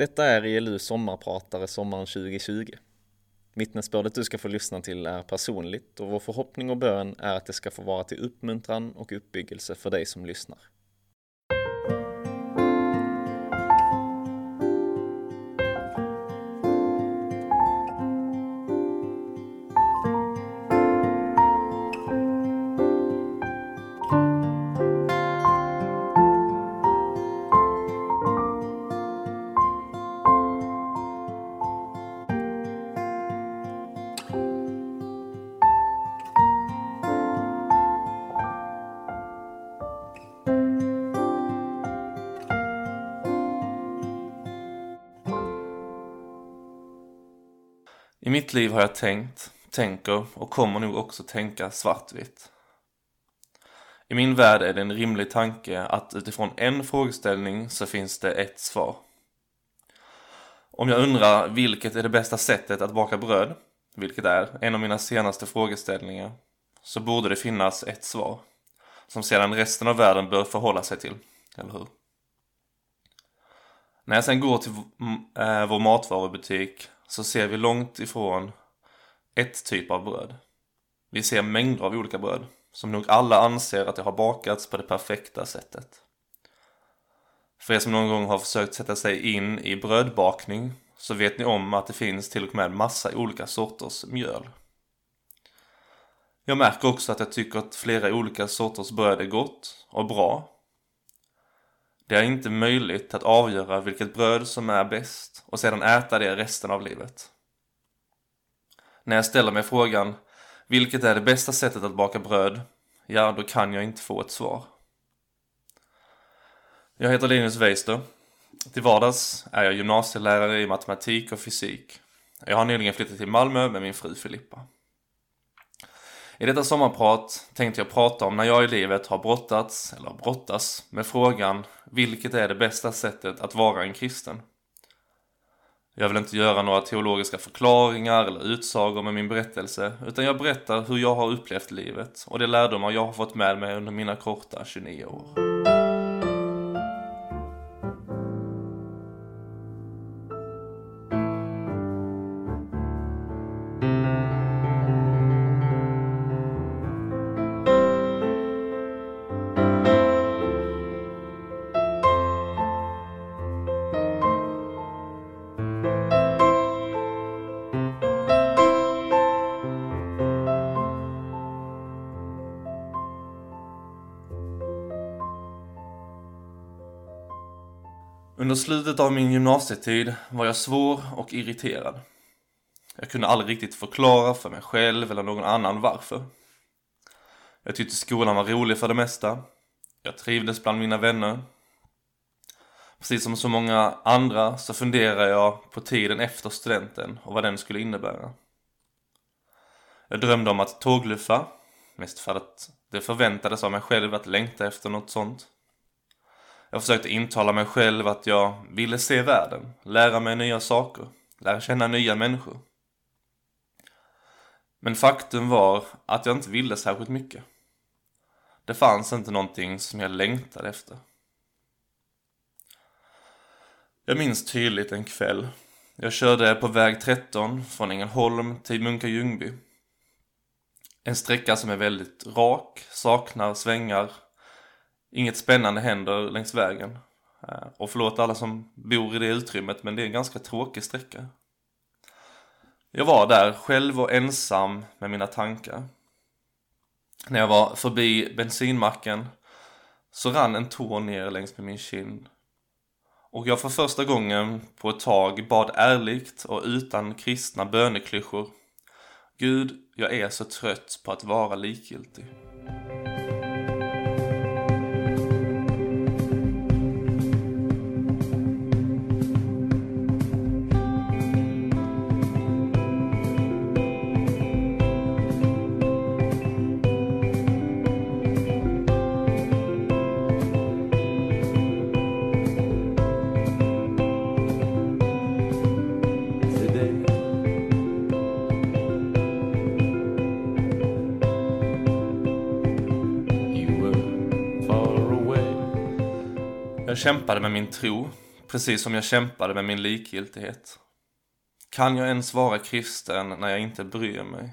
Detta är ILU sommarpratare sommaren 2020. Vittnesbördet du ska få lyssna till är personligt och vår förhoppning och bön är att det ska få vara till uppmuntran och uppbyggelse för dig som lyssnar. Mitt liv har jag tänkt, tänker och kommer nog också tänka svartvitt. I min värld är det en rimlig tanke att utifrån en frågeställning så finns det ett svar. Om jag undrar vilket är det bästa sättet att baka bröd, vilket är en av mina senaste frågeställningar, så borde det finnas ett svar som sedan resten av världen bör förhålla sig till, eller hur? När jag sen går till eh, vår matvarubutik så ser vi långt ifrån ett typ av bröd. Vi ser mängder av olika bröd, som nog alla anser att det har bakats på det perfekta sättet. För er som någon gång har försökt sätta sig in i brödbakning så vet ni om att det finns till och med massa olika sorters mjöl. Jag märker också att jag tycker att flera olika sorters bröd är gott och bra det är inte möjligt att avgöra vilket bröd som är bäst och sedan äta det resten av livet. När jag ställer mig frågan vilket är det bästa sättet att baka bröd? Ja, då kan jag inte få ett svar. Jag heter Linus Weister. Till vardags är jag gymnasielärare i matematik och fysik. Jag har nyligen flyttat till Malmö med min fru Filippa. I detta sommarprat tänkte jag prata om när jag i livet har brottats, eller brottas, med frågan vilket är det bästa sättet att vara en kristen? Jag vill inte göra några teologiska förklaringar eller utsagor med min berättelse, utan jag berättar hur jag har upplevt livet och de lärdomar jag har fått med mig under mina korta 29 år. Under slutet av min gymnasietid var jag svår och irriterad. Jag kunde aldrig riktigt förklara för mig själv eller någon annan varför. Jag tyckte skolan var rolig för det mesta. Jag trivdes bland mina vänner. Precis som så många andra så funderade jag på tiden efter studenten och vad den skulle innebära. Jag drömde om att tågluffa, mest för att det förväntades av mig själv att längta efter något sånt. Jag försökte intala mig själv att jag ville se världen, lära mig nya saker, lära känna nya människor. Men faktum var att jag inte ville särskilt mycket. Det fanns inte någonting som jag längtade efter. Jag minns tydligt en kväll. Jag körde på väg 13 från Ängelholm till Munka Ljungby. En sträcka som är väldigt rak, saknar svängar Inget spännande händer längs vägen. Eh, och förlåt alla som bor i det utrymmet, men det är en ganska tråkig sträcka. Jag var där själv och ensam med mina tankar. När jag var förbi bensinmacken så rann en tår ner längs med min kind. Och jag för första gången på ett tag bad ärligt och utan kristna böneklyschor. Gud, jag är så trött på att vara likgiltig. Kämpade med min tro precis som jag kämpade med min likgiltighet. Kan jag ens vara kristen när jag inte bryr mig?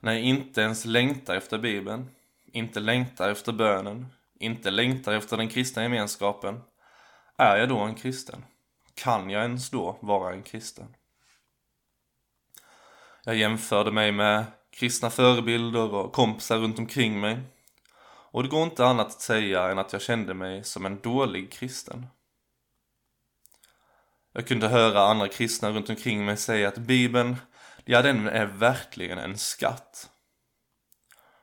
När jag inte ens längtar efter Bibeln, inte längtar efter bönen, inte längtar efter den kristna gemenskapen. Är jag då en kristen? Kan jag ens då vara en kristen? Jag jämförde mig med kristna förebilder och kompisar runt omkring mig. Och det går inte annat att säga än att jag kände mig som en dålig kristen. Jag kunde höra andra kristna runt omkring mig säga att Bibeln, ja den är verkligen en skatt.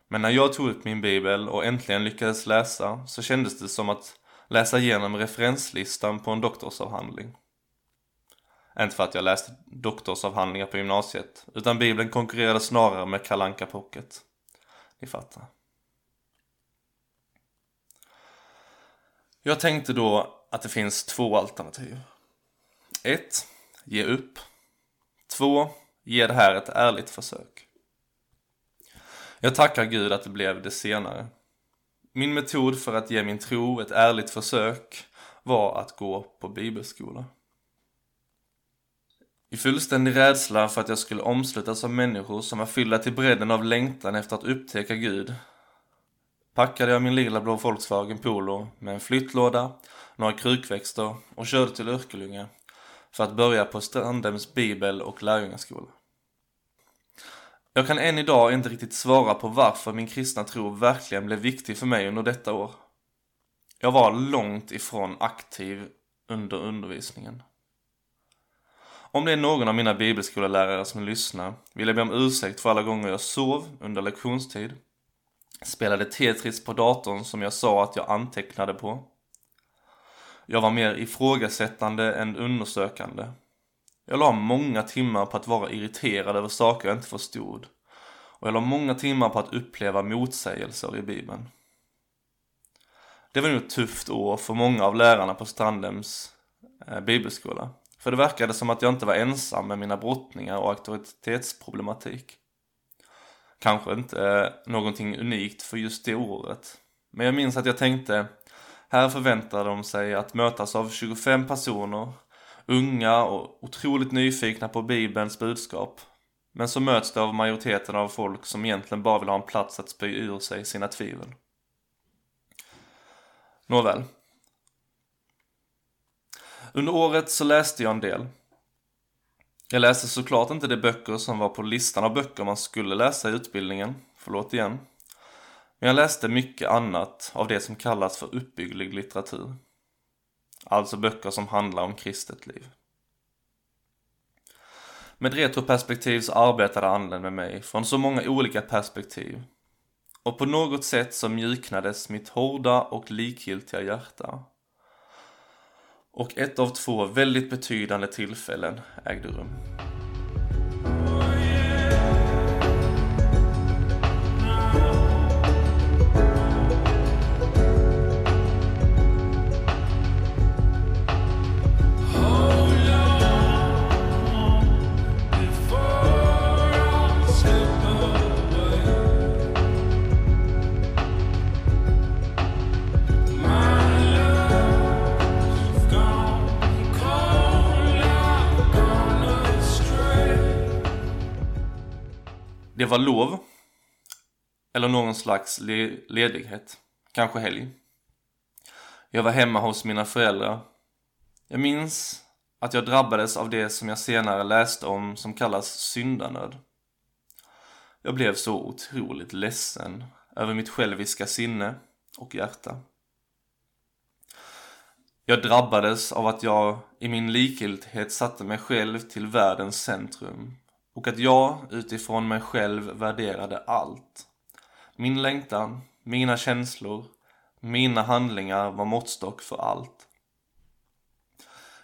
Men när jag tog upp min bibel och äntligen lyckades läsa så kändes det som att läsa igenom referenslistan på en doktorsavhandling. Inte för att jag läste doktorsavhandlingar på gymnasiet, utan bibeln konkurrerade snarare med Kalanka Pocket. Ni fattar. Jag tänkte då att det finns två alternativ. 1. Ge upp. 2. Ge det här ett ärligt försök. Jag tackar Gud att det blev det senare. Min metod för att ge min tro ett ärligt försök var att gå på bibelskola. I fullständig rädsla för att jag skulle omslutas av människor som var fyllda till bredden av längtan efter att upptäcka Gud packade jag min lilla blå Volkswagen Polo med en flyttlåda, några krukväxter och körde till Örkelljunga för att börja på Strandhems bibel och lärjungaskola. Jag kan än idag inte riktigt svara på varför min kristna tro verkligen blev viktig för mig under detta år. Jag var långt ifrån aktiv under undervisningen. Om det är någon av mina bibelskolelärare som lyssnar vill jag be om ursäkt för alla gånger jag sov under lektionstid, spelade Tetris på datorn som jag sa att jag antecknade på. Jag var mer ifrågasättande än undersökande jag la många timmar på att vara irriterad över saker jag inte förstod. Och jag la många timmar på att uppleva motsägelser i Bibeln. Det var nog ett tufft år för många av lärarna på Strandhems eh, bibelskola. För det verkade som att jag inte var ensam med mina brottningar och auktoritetsproblematik. Kanske inte någonting unikt för just det året. Men jag minns att jag tänkte, här förväntar de sig att mötas av 25 personer unga och otroligt nyfikna på Bibelns budskap. Men så möts det av majoriteten av folk som egentligen bara vill ha en plats att spy ur sig sina tvivel. Nåväl. Under året så läste jag en del. Jag läste såklart inte de böcker som var på listan av böcker man skulle läsa i utbildningen, förlåt igen. Men jag läste mycket annat av det som kallas för uppbygglig litteratur. Alltså böcker som handlar om kristet liv. Med retroperspektiv så arbetade anden med mig från så många olika perspektiv. Och på något sätt så mjuknades mitt hårda och likgiltiga hjärta. Och ett av två väldigt betydande tillfällen ägde rum. Var lov. Eller någon slags le ledighet. Kanske helg. Jag var hemma hos mina föräldrar. Jag minns att jag drabbades av det som jag senare läste om som kallas syndanöd. Jag blev så otroligt ledsen över mitt själviska sinne och hjärta. Jag drabbades av att jag i min likgiltighet satte mig själv till världens centrum och att jag utifrån mig själv värderade allt. Min längtan, mina känslor, mina handlingar var måttstock för allt.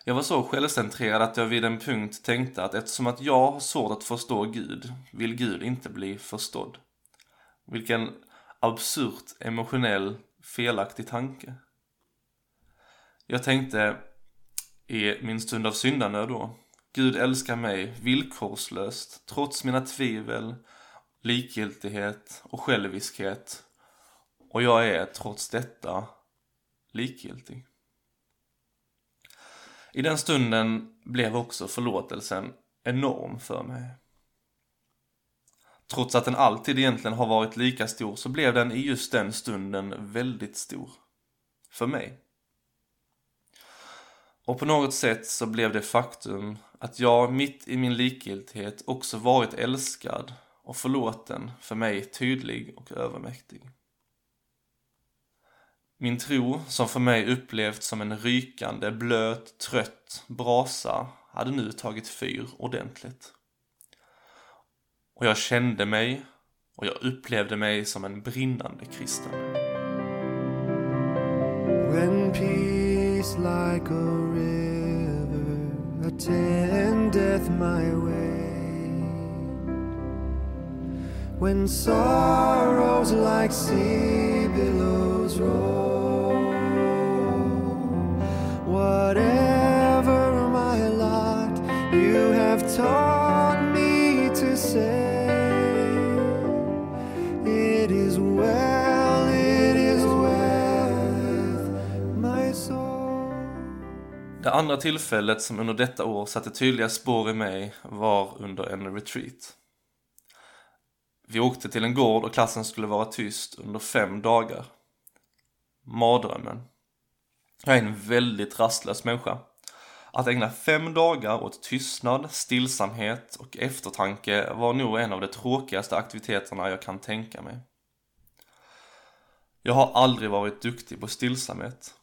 Jag var så självcentrerad att jag vid en punkt tänkte att eftersom att jag har svårt att förstå Gud, vill Gud inte bli förstådd. Vilken absurt emotionell, felaktig tanke. Jag tänkte i min stund av syndanöd då, Gud älskar mig villkorslöst, trots mina tvivel, likgiltighet och själviskhet. Och jag är trots detta likgiltig. I den stunden blev också förlåtelsen enorm för mig. Trots att den alltid egentligen har varit lika stor så blev den i just den stunden väldigt stor. För mig. Och på något sätt så blev det faktum att jag mitt i min likgiltighet också varit älskad och förlåten för mig tydlig och övermäktig. Min tro, som för mig upplevts som en rykande, blöt, trött brasa, hade nu tagit fyr ordentligt. Och jag kände mig och jag upplevde mig som en brinnande kristen. Peace like a river attendeth my way. When sorrows like sea billows roll Whatever my lot you have taught Det andra tillfället som under detta år satte tydliga spår i mig var under en retreat. Vi åkte till en gård och klassen skulle vara tyst under fem dagar. Mardrömmen. Jag är en väldigt rastlös människa. Att ägna fem dagar åt tystnad, stillsamhet och eftertanke var nog en av de tråkigaste aktiviteterna jag kan tänka mig. Jag har aldrig varit duktig på stillsamhet.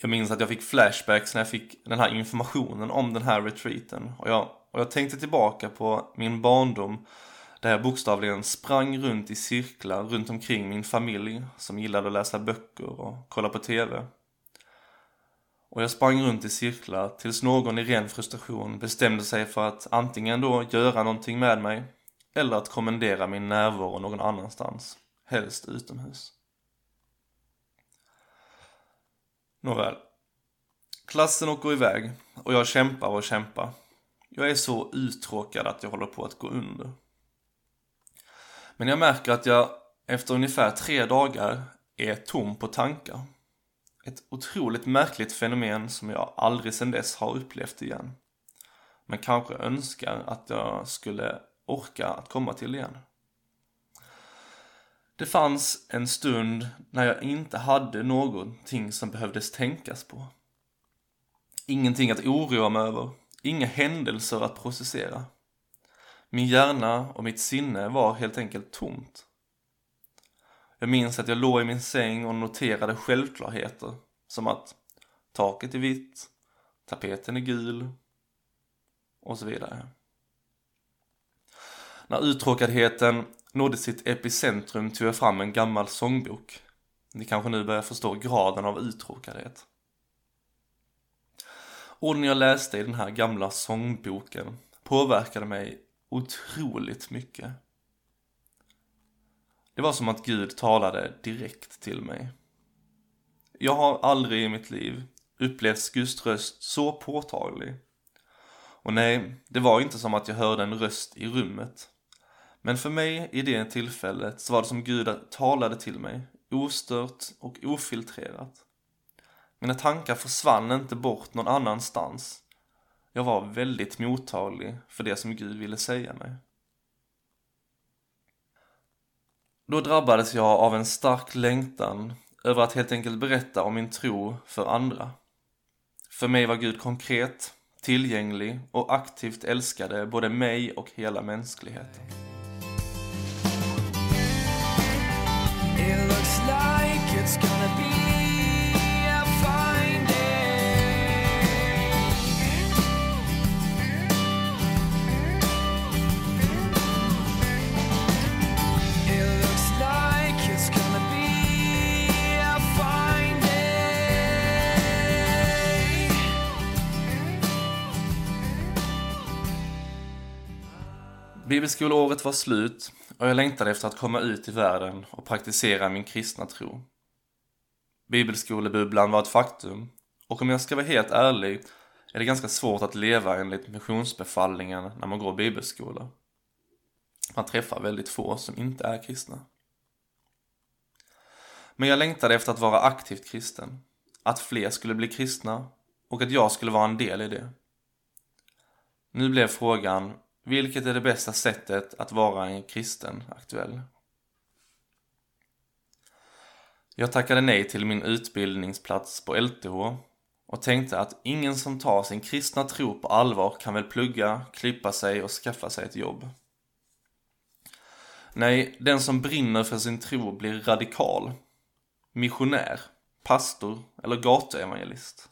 Jag minns att jag fick flashbacks när jag fick den här informationen om den här retreaten och jag, och jag tänkte tillbaka på min barndom där jag bokstavligen sprang runt i cirklar runt omkring min familj som gillade att läsa böcker och kolla på TV. Och jag sprang runt i cirklar tills någon i ren frustration bestämde sig för att antingen då göra någonting med mig eller att kommendera min närvaro någon annanstans, helst utomhus. Nåväl. Klassen åker iväg och jag kämpar och kämpar. Jag är så uttråkad att jag håller på att gå under. Men jag märker att jag efter ungefär tre dagar är tom på tankar. Ett otroligt märkligt fenomen som jag aldrig sedan dess har upplevt igen. Men kanske önskar att jag skulle orka att komma till igen. Det fanns en stund när jag inte hade någonting som behövdes tänkas på. Ingenting att oroa mig över, inga händelser att processera. Min hjärna och mitt sinne var helt enkelt tomt. Jag minns att jag låg i min säng och noterade självklarheter som att taket är vitt, tapeten är gul och så vidare. När uttråkadheten nådde sitt epicentrum tog jag fram en gammal sångbok. Ni kanske nu börjar förstå graden av uttråkadhet. Orden jag läste i den här gamla sångboken påverkade mig otroligt mycket. Det var som att Gud talade direkt till mig. Jag har aldrig i mitt liv upplevt Guds röst så påtaglig. Och nej, det var inte som att jag hörde en röst i rummet. Men för mig i det tillfället så var det som Gud talade till mig, ostört och ofiltrerat. Mina tankar försvann inte bort någon annanstans. Jag var väldigt mottaglig för det som Gud ville säga mig. Då drabbades jag av en stark längtan över att helt enkelt berätta om min tro för andra. För mig var Gud konkret, tillgänglig och aktivt älskade både mig och hela mänskligheten. Bibelskoleåret var slut och jag längtade efter att komma ut i världen och praktisera min kristna tro. Bibelskolebubblan var ett faktum och om jag ska vara helt ärlig är det ganska svårt att leva enligt missionsbefallningen när man går bibelskola. Man träffar väldigt få som inte är kristna. Men jag längtade efter att vara aktivt kristen. att fler skulle bli kristna och att jag skulle vara en del i det. Nu blev frågan, vilket är det bästa sättet att vara en kristen aktuell? Jag tackade nej till min utbildningsplats på LTH och tänkte att ingen som tar sin kristna tro på allvar kan väl plugga, klippa sig och skaffa sig ett jobb. Nej, den som brinner för sin tro blir radikal, missionär, pastor eller gatuevangelist.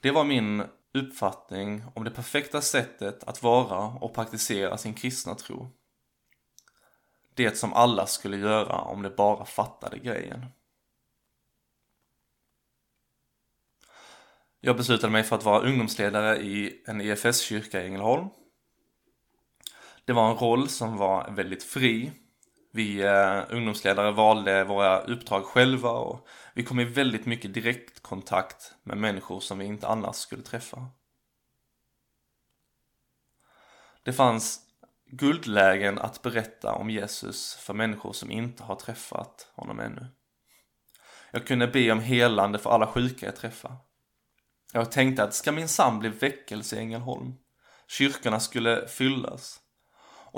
Det var min uppfattning om det perfekta sättet att vara och praktisera sin kristna tro. Det som alla skulle göra om de bara fattade grejen. Jag beslutade mig för att vara ungdomsledare i en EFS-kyrka i Ängelholm. Det var en roll som var väldigt fri. Vi eh, ungdomsledare valde våra uppdrag själva och vi kom i väldigt mycket direktkontakt med människor som vi inte annars skulle träffa. Det fanns guldlägen att berätta om Jesus för människor som inte har träffat honom ännu. Jag kunde be om helande för alla sjuka jag träffade. Jag tänkte att det ska minsann bli väckelse i Ängelholm. Kyrkorna skulle fyllas.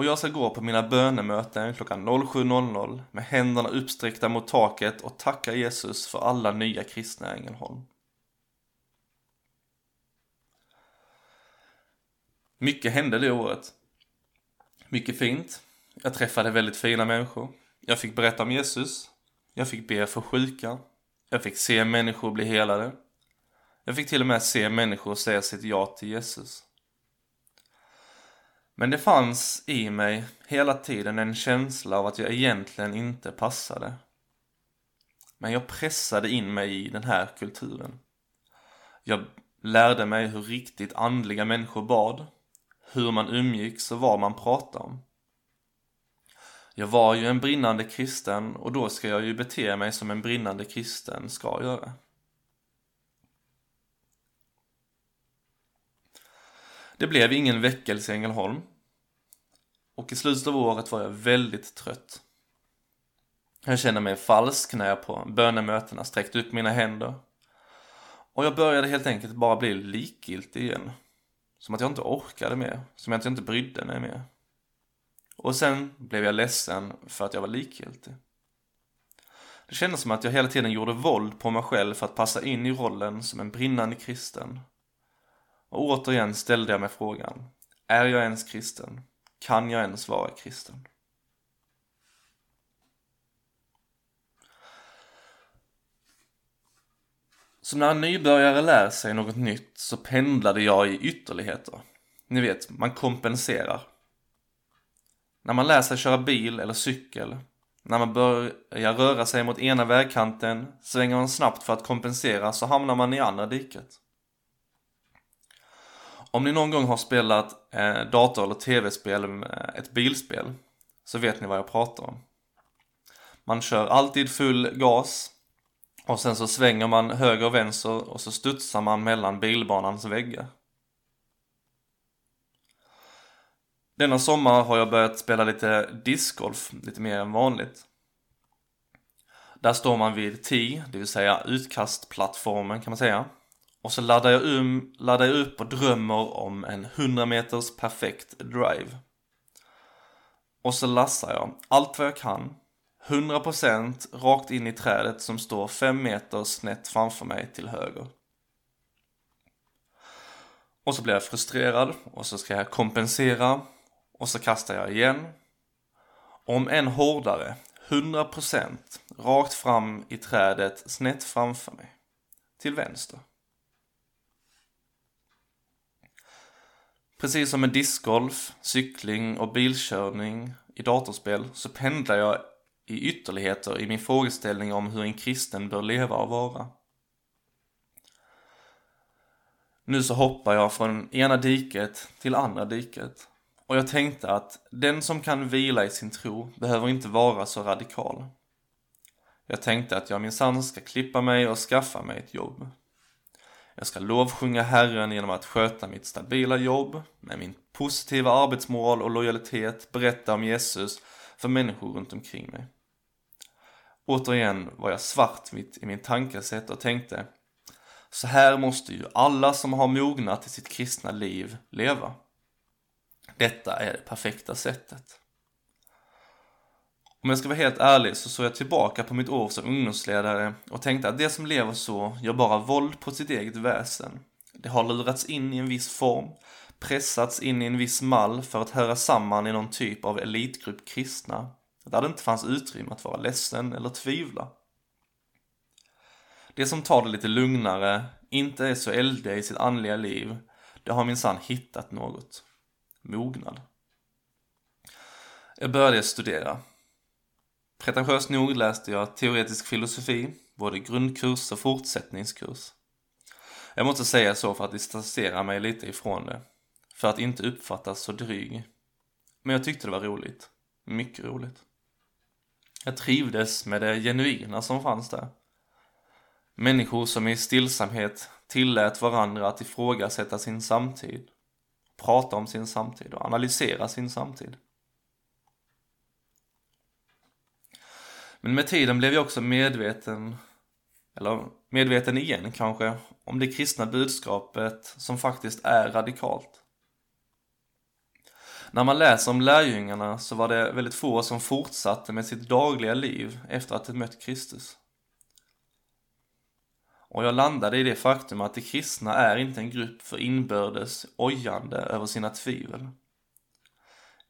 Och jag ska gå på mina bönemöten klockan 07.00 med händerna uppsträckta mot taket och tacka Jesus för alla nya kristna i Ängelholm. Mycket hände det året. Mycket fint. Jag träffade väldigt fina människor. Jag fick berätta om Jesus. Jag fick be för sjuka. Jag fick se människor bli helade. Jag fick till och med se människor säga sitt ja till Jesus. Men det fanns i mig hela tiden en känsla av att jag egentligen inte passade. Men jag pressade in mig i den här kulturen. Jag lärde mig hur riktigt andliga människor bad, hur man umgicks och vad man pratade om. Jag var ju en brinnande kristen och då ska jag ju bete mig som en brinnande kristen ska göra. Det blev ingen väckelse i Ängelholm. Och i slutet av året var jag väldigt trött. Jag kände mig falsk när jag på bönemötena sträckte upp mina händer. Och jag började helt enkelt bara bli likgiltig igen. Som att jag inte orkade mer, som att jag inte brydde mig mer. Och sen blev jag ledsen för att jag var likgiltig. Det kändes som att jag hela tiden gjorde våld på mig själv för att passa in i rollen som en brinnande kristen och återigen ställde jag mig frågan, är jag ens kristen? Kan jag ens vara kristen? Så när en nybörjare lär sig något nytt så pendlade jag i ytterligheter. Ni vet, man kompenserar. När man lär sig köra bil eller cykel, när man börjar röra sig mot ena vägkanten, svänger man snabbt för att kompensera så hamnar man i andra diket. Om ni någon gång har spelat eh, dator eller tv-spel, eh, ett bilspel, så vet ni vad jag pratar om. Man kör alltid full gas och sen så svänger man höger och vänster och så studsar man mellan bilbanans väggar. Denna sommar har jag börjat spela lite discgolf, lite mer än vanligt. Där står man vid T, det vill säga utkastplattformen kan man säga. Och så laddar jag, um, laddar jag upp och drömmer om en 100 meters perfekt drive. Och så lassar jag allt vad jag kan, 100% rakt in i trädet som står 5 meter snett framför mig till höger. Och så blir jag frustrerad och så ska jag kompensera och så kastar jag igen. Om än hårdare, 100% rakt fram i trädet snett framför mig. Till vänster. Precis som med discgolf, cykling och bilkörning i datorspel så pendlar jag i ytterligheter i min frågeställning om hur en kristen bör leva och vara. Nu så hoppar jag från ena diket till andra diket. Och jag tänkte att den som kan vila i sin tro behöver inte vara så radikal. Jag tänkte att jag minsann ska klippa mig och skaffa mig ett jobb. Jag ska lovsjunga Herren genom att sköta mitt stabila jobb, med min positiva arbetsmoral och lojalitet berätta om Jesus för människor runt omkring mig. Återigen var jag svartvitt i min tankesätt och tänkte så här måste ju alla som har mognat i sitt kristna liv leva. Detta är det perfekta sättet. Om jag ska vara helt ärlig så såg jag tillbaka på mitt år som ungdomsledare och tänkte att det som lever så gör bara våld på sitt eget väsen. Det har lurats in i en viss form, pressats in i en viss mall för att höra samman i någon typ av elitgrupp kristna, där det inte fanns utrymme att vara ledsen eller tvivla. Det som tar det lite lugnare, inte är så eldiga i sitt andliga liv, det har minsann hittat något. Mognad. Jag började studera. Pretentiöst nog läste jag teoretisk filosofi, både grundkurs och fortsättningskurs. Jag måste säga så för att distansera mig lite ifrån det, för att inte uppfattas så dryg. Men jag tyckte det var roligt. Mycket roligt. Jag trivdes med det genuina som fanns där. Människor som i stillsamhet tillät varandra att ifrågasätta sin samtid, prata om sin samtid och analysera sin samtid. Men med tiden blev jag också medveten, eller medveten igen kanske, om det kristna budskapet som faktiskt är radikalt. När man läser om lärjungarna så var det väldigt få som fortsatte med sitt dagliga liv efter att de mött Kristus. Och jag landade i det faktum att de kristna är inte en grupp för inbördes ojande över sina tvivel.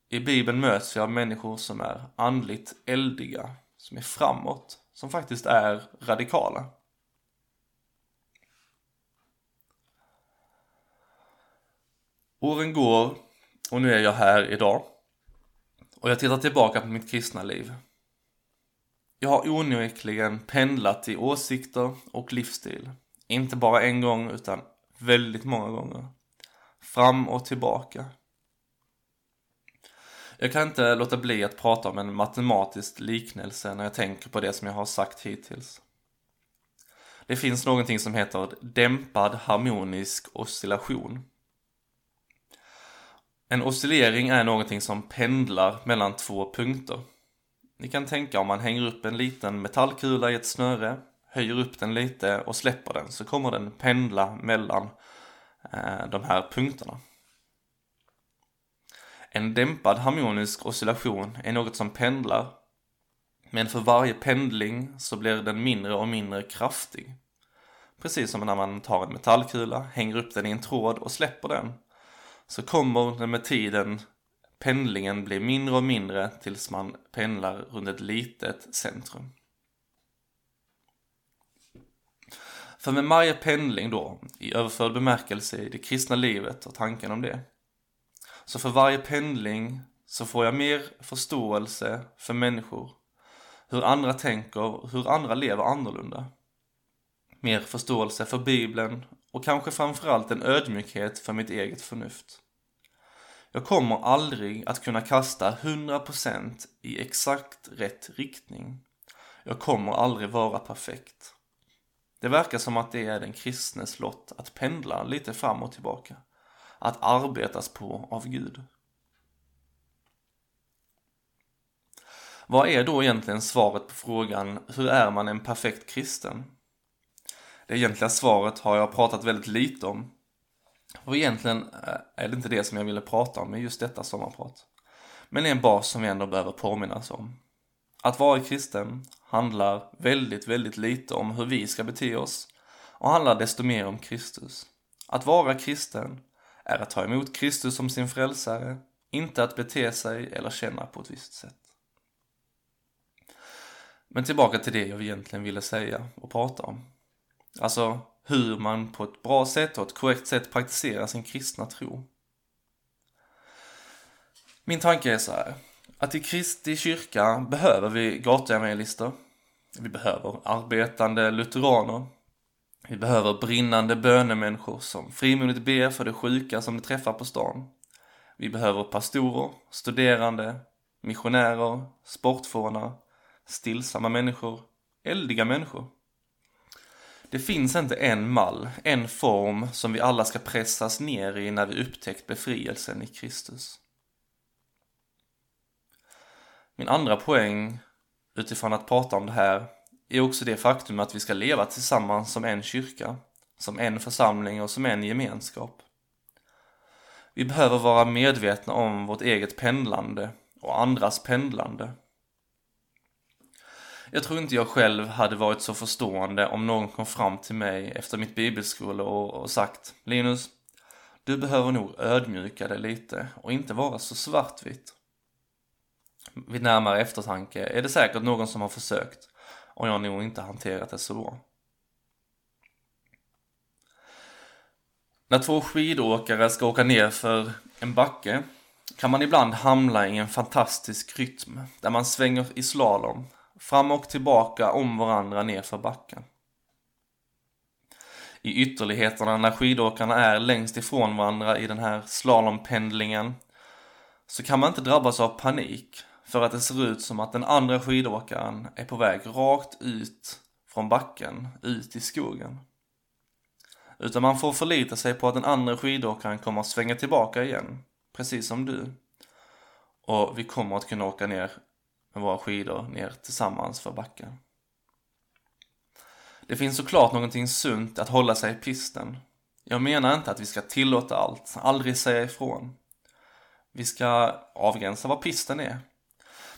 I Bibeln möts vi av människor som är andligt eldiga, som är framåt, som faktiskt är radikala. Åren går och nu är jag här idag. Och jag tittar tillbaka på mitt kristna liv. Jag har onekligen pendlat i åsikter och livsstil. Inte bara en gång utan väldigt många gånger. Fram och tillbaka. Jag kan inte låta bli att prata om en matematisk liknelse när jag tänker på det som jag har sagt hittills. Det finns någonting som heter dämpad harmonisk oscillation. En oscillering är någonting som pendlar mellan två punkter. Ni kan tänka om man hänger upp en liten metallkula i ett snöre, höjer upp den lite och släpper den så kommer den pendla mellan eh, de här punkterna. En dämpad harmonisk oscillation är något som pendlar, men för varje pendling så blir den mindre och mindre kraftig. Precis som när man tar en metallkula, hänger upp den i en tråd och släpper den, så kommer den med tiden pendlingen bli mindre och mindre tills man pendlar runt ett litet centrum. För med varje pendling då, i överförd bemärkelse i det kristna livet och tanken om det, så för varje pendling så får jag mer förståelse för människor, hur andra tänker, hur andra lever annorlunda. Mer förståelse för Bibeln och kanske framförallt en ödmjukhet för mitt eget förnuft. Jag kommer aldrig att kunna kasta 100% i exakt rätt riktning. Jag kommer aldrig vara perfekt. Det verkar som att det är den kristnes lott att pendla lite fram och tillbaka. Att arbetas på av Gud. Vad är då egentligen svaret på frågan hur är man en perfekt kristen? Det egentliga svaret har jag pratat väldigt lite om och egentligen eh, är det inte det som jag ville prata om i just detta sommarprat. Men det är en bas som vi ändå behöver påminnas om. Att vara kristen handlar väldigt, väldigt lite om hur vi ska bete oss och handlar desto mer om Kristus. Att vara kristen är att ta emot Kristus som sin frälsare, inte att bete sig eller känna på ett visst sätt. Men tillbaka till det jag egentligen ville säga och prata om. Alltså, hur man på ett bra sätt och ett korrekt sätt praktiserar sin kristna tro. Min tanke är så här, att i Kristi kyrka behöver vi gatuevangelister. Vi behöver arbetande lutheraner. Vi behöver brinnande bönemänniskor som frimodigt ber för de sjuka som de träffar på stan. Vi behöver pastorer, studerande, missionärer, sportfånar, stillsamma människor, eldiga människor. Det finns inte en mall, en form som vi alla ska pressas ner i när vi upptäckt befrielsen i Kristus. Min andra poäng utifrån att prata om det här är också det faktum att vi ska leva tillsammans som en kyrka, som en församling och som en gemenskap. Vi behöver vara medvetna om vårt eget pendlande och andras pendlande. Jag tror inte jag själv hade varit så förstående om någon kom fram till mig efter mitt bibelskola och sagt Linus, du behöver nog ödmjuka dig lite och inte vara så svartvitt. Vid närmare eftertanke är det säkert någon som har försökt och jag har nog inte hanterat det så bra. När två skidåkare ska åka ner för en backe kan man ibland hamna i en fantastisk rytm där man svänger i slalom, fram och tillbaka om varandra nerför backen. I ytterligheterna när skidåkarna är längst ifrån varandra i den här slalompendlingen så kan man inte drabbas av panik för att det ser ut som att den andra skidåkaren är på väg rakt ut från backen, ut i skogen. Utan man får förlita sig på att den andra skidåkaren kommer att svänga tillbaka igen, precis som du. Och vi kommer att kunna åka ner med våra skidor ner tillsammans för backen. Det finns såklart någonting sunt att hålla sig i pisten. Jag menar inte att vi ska tillåta allt, aldrig säga ifrån. Vi ska avgränsa vad pisten är.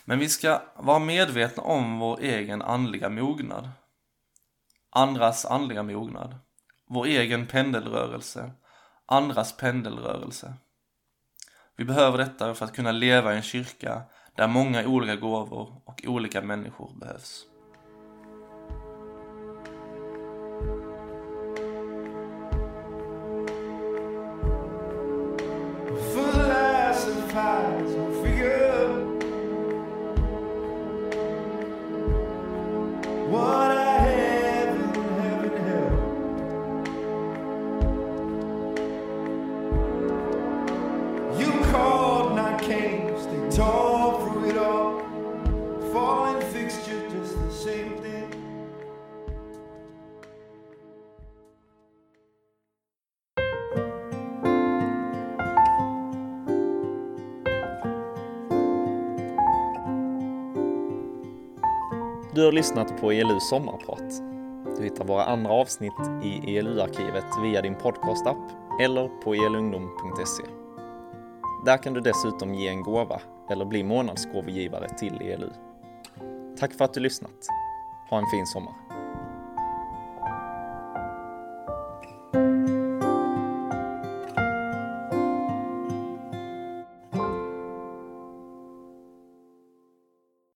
Men vi ska vara medvetna om vår egen andliga mognad. Andras andliga mognad. Vår egen pendelrörelse. Andras pendelrörelse. Vi behöver detta för att kunna leva i en kyrka där många olika gåvor och olika människor behövs. Du har lyssnat på ELU sommarprat. Du hittar våra andra avsnitt i ELU-arkivet via din podcastapp eller på elungdom.se. Där kan du dessutom ge en gåva eller bli månadsgåvogivare till ELU. Tack för att du lyssnat. Ha en fin sommar.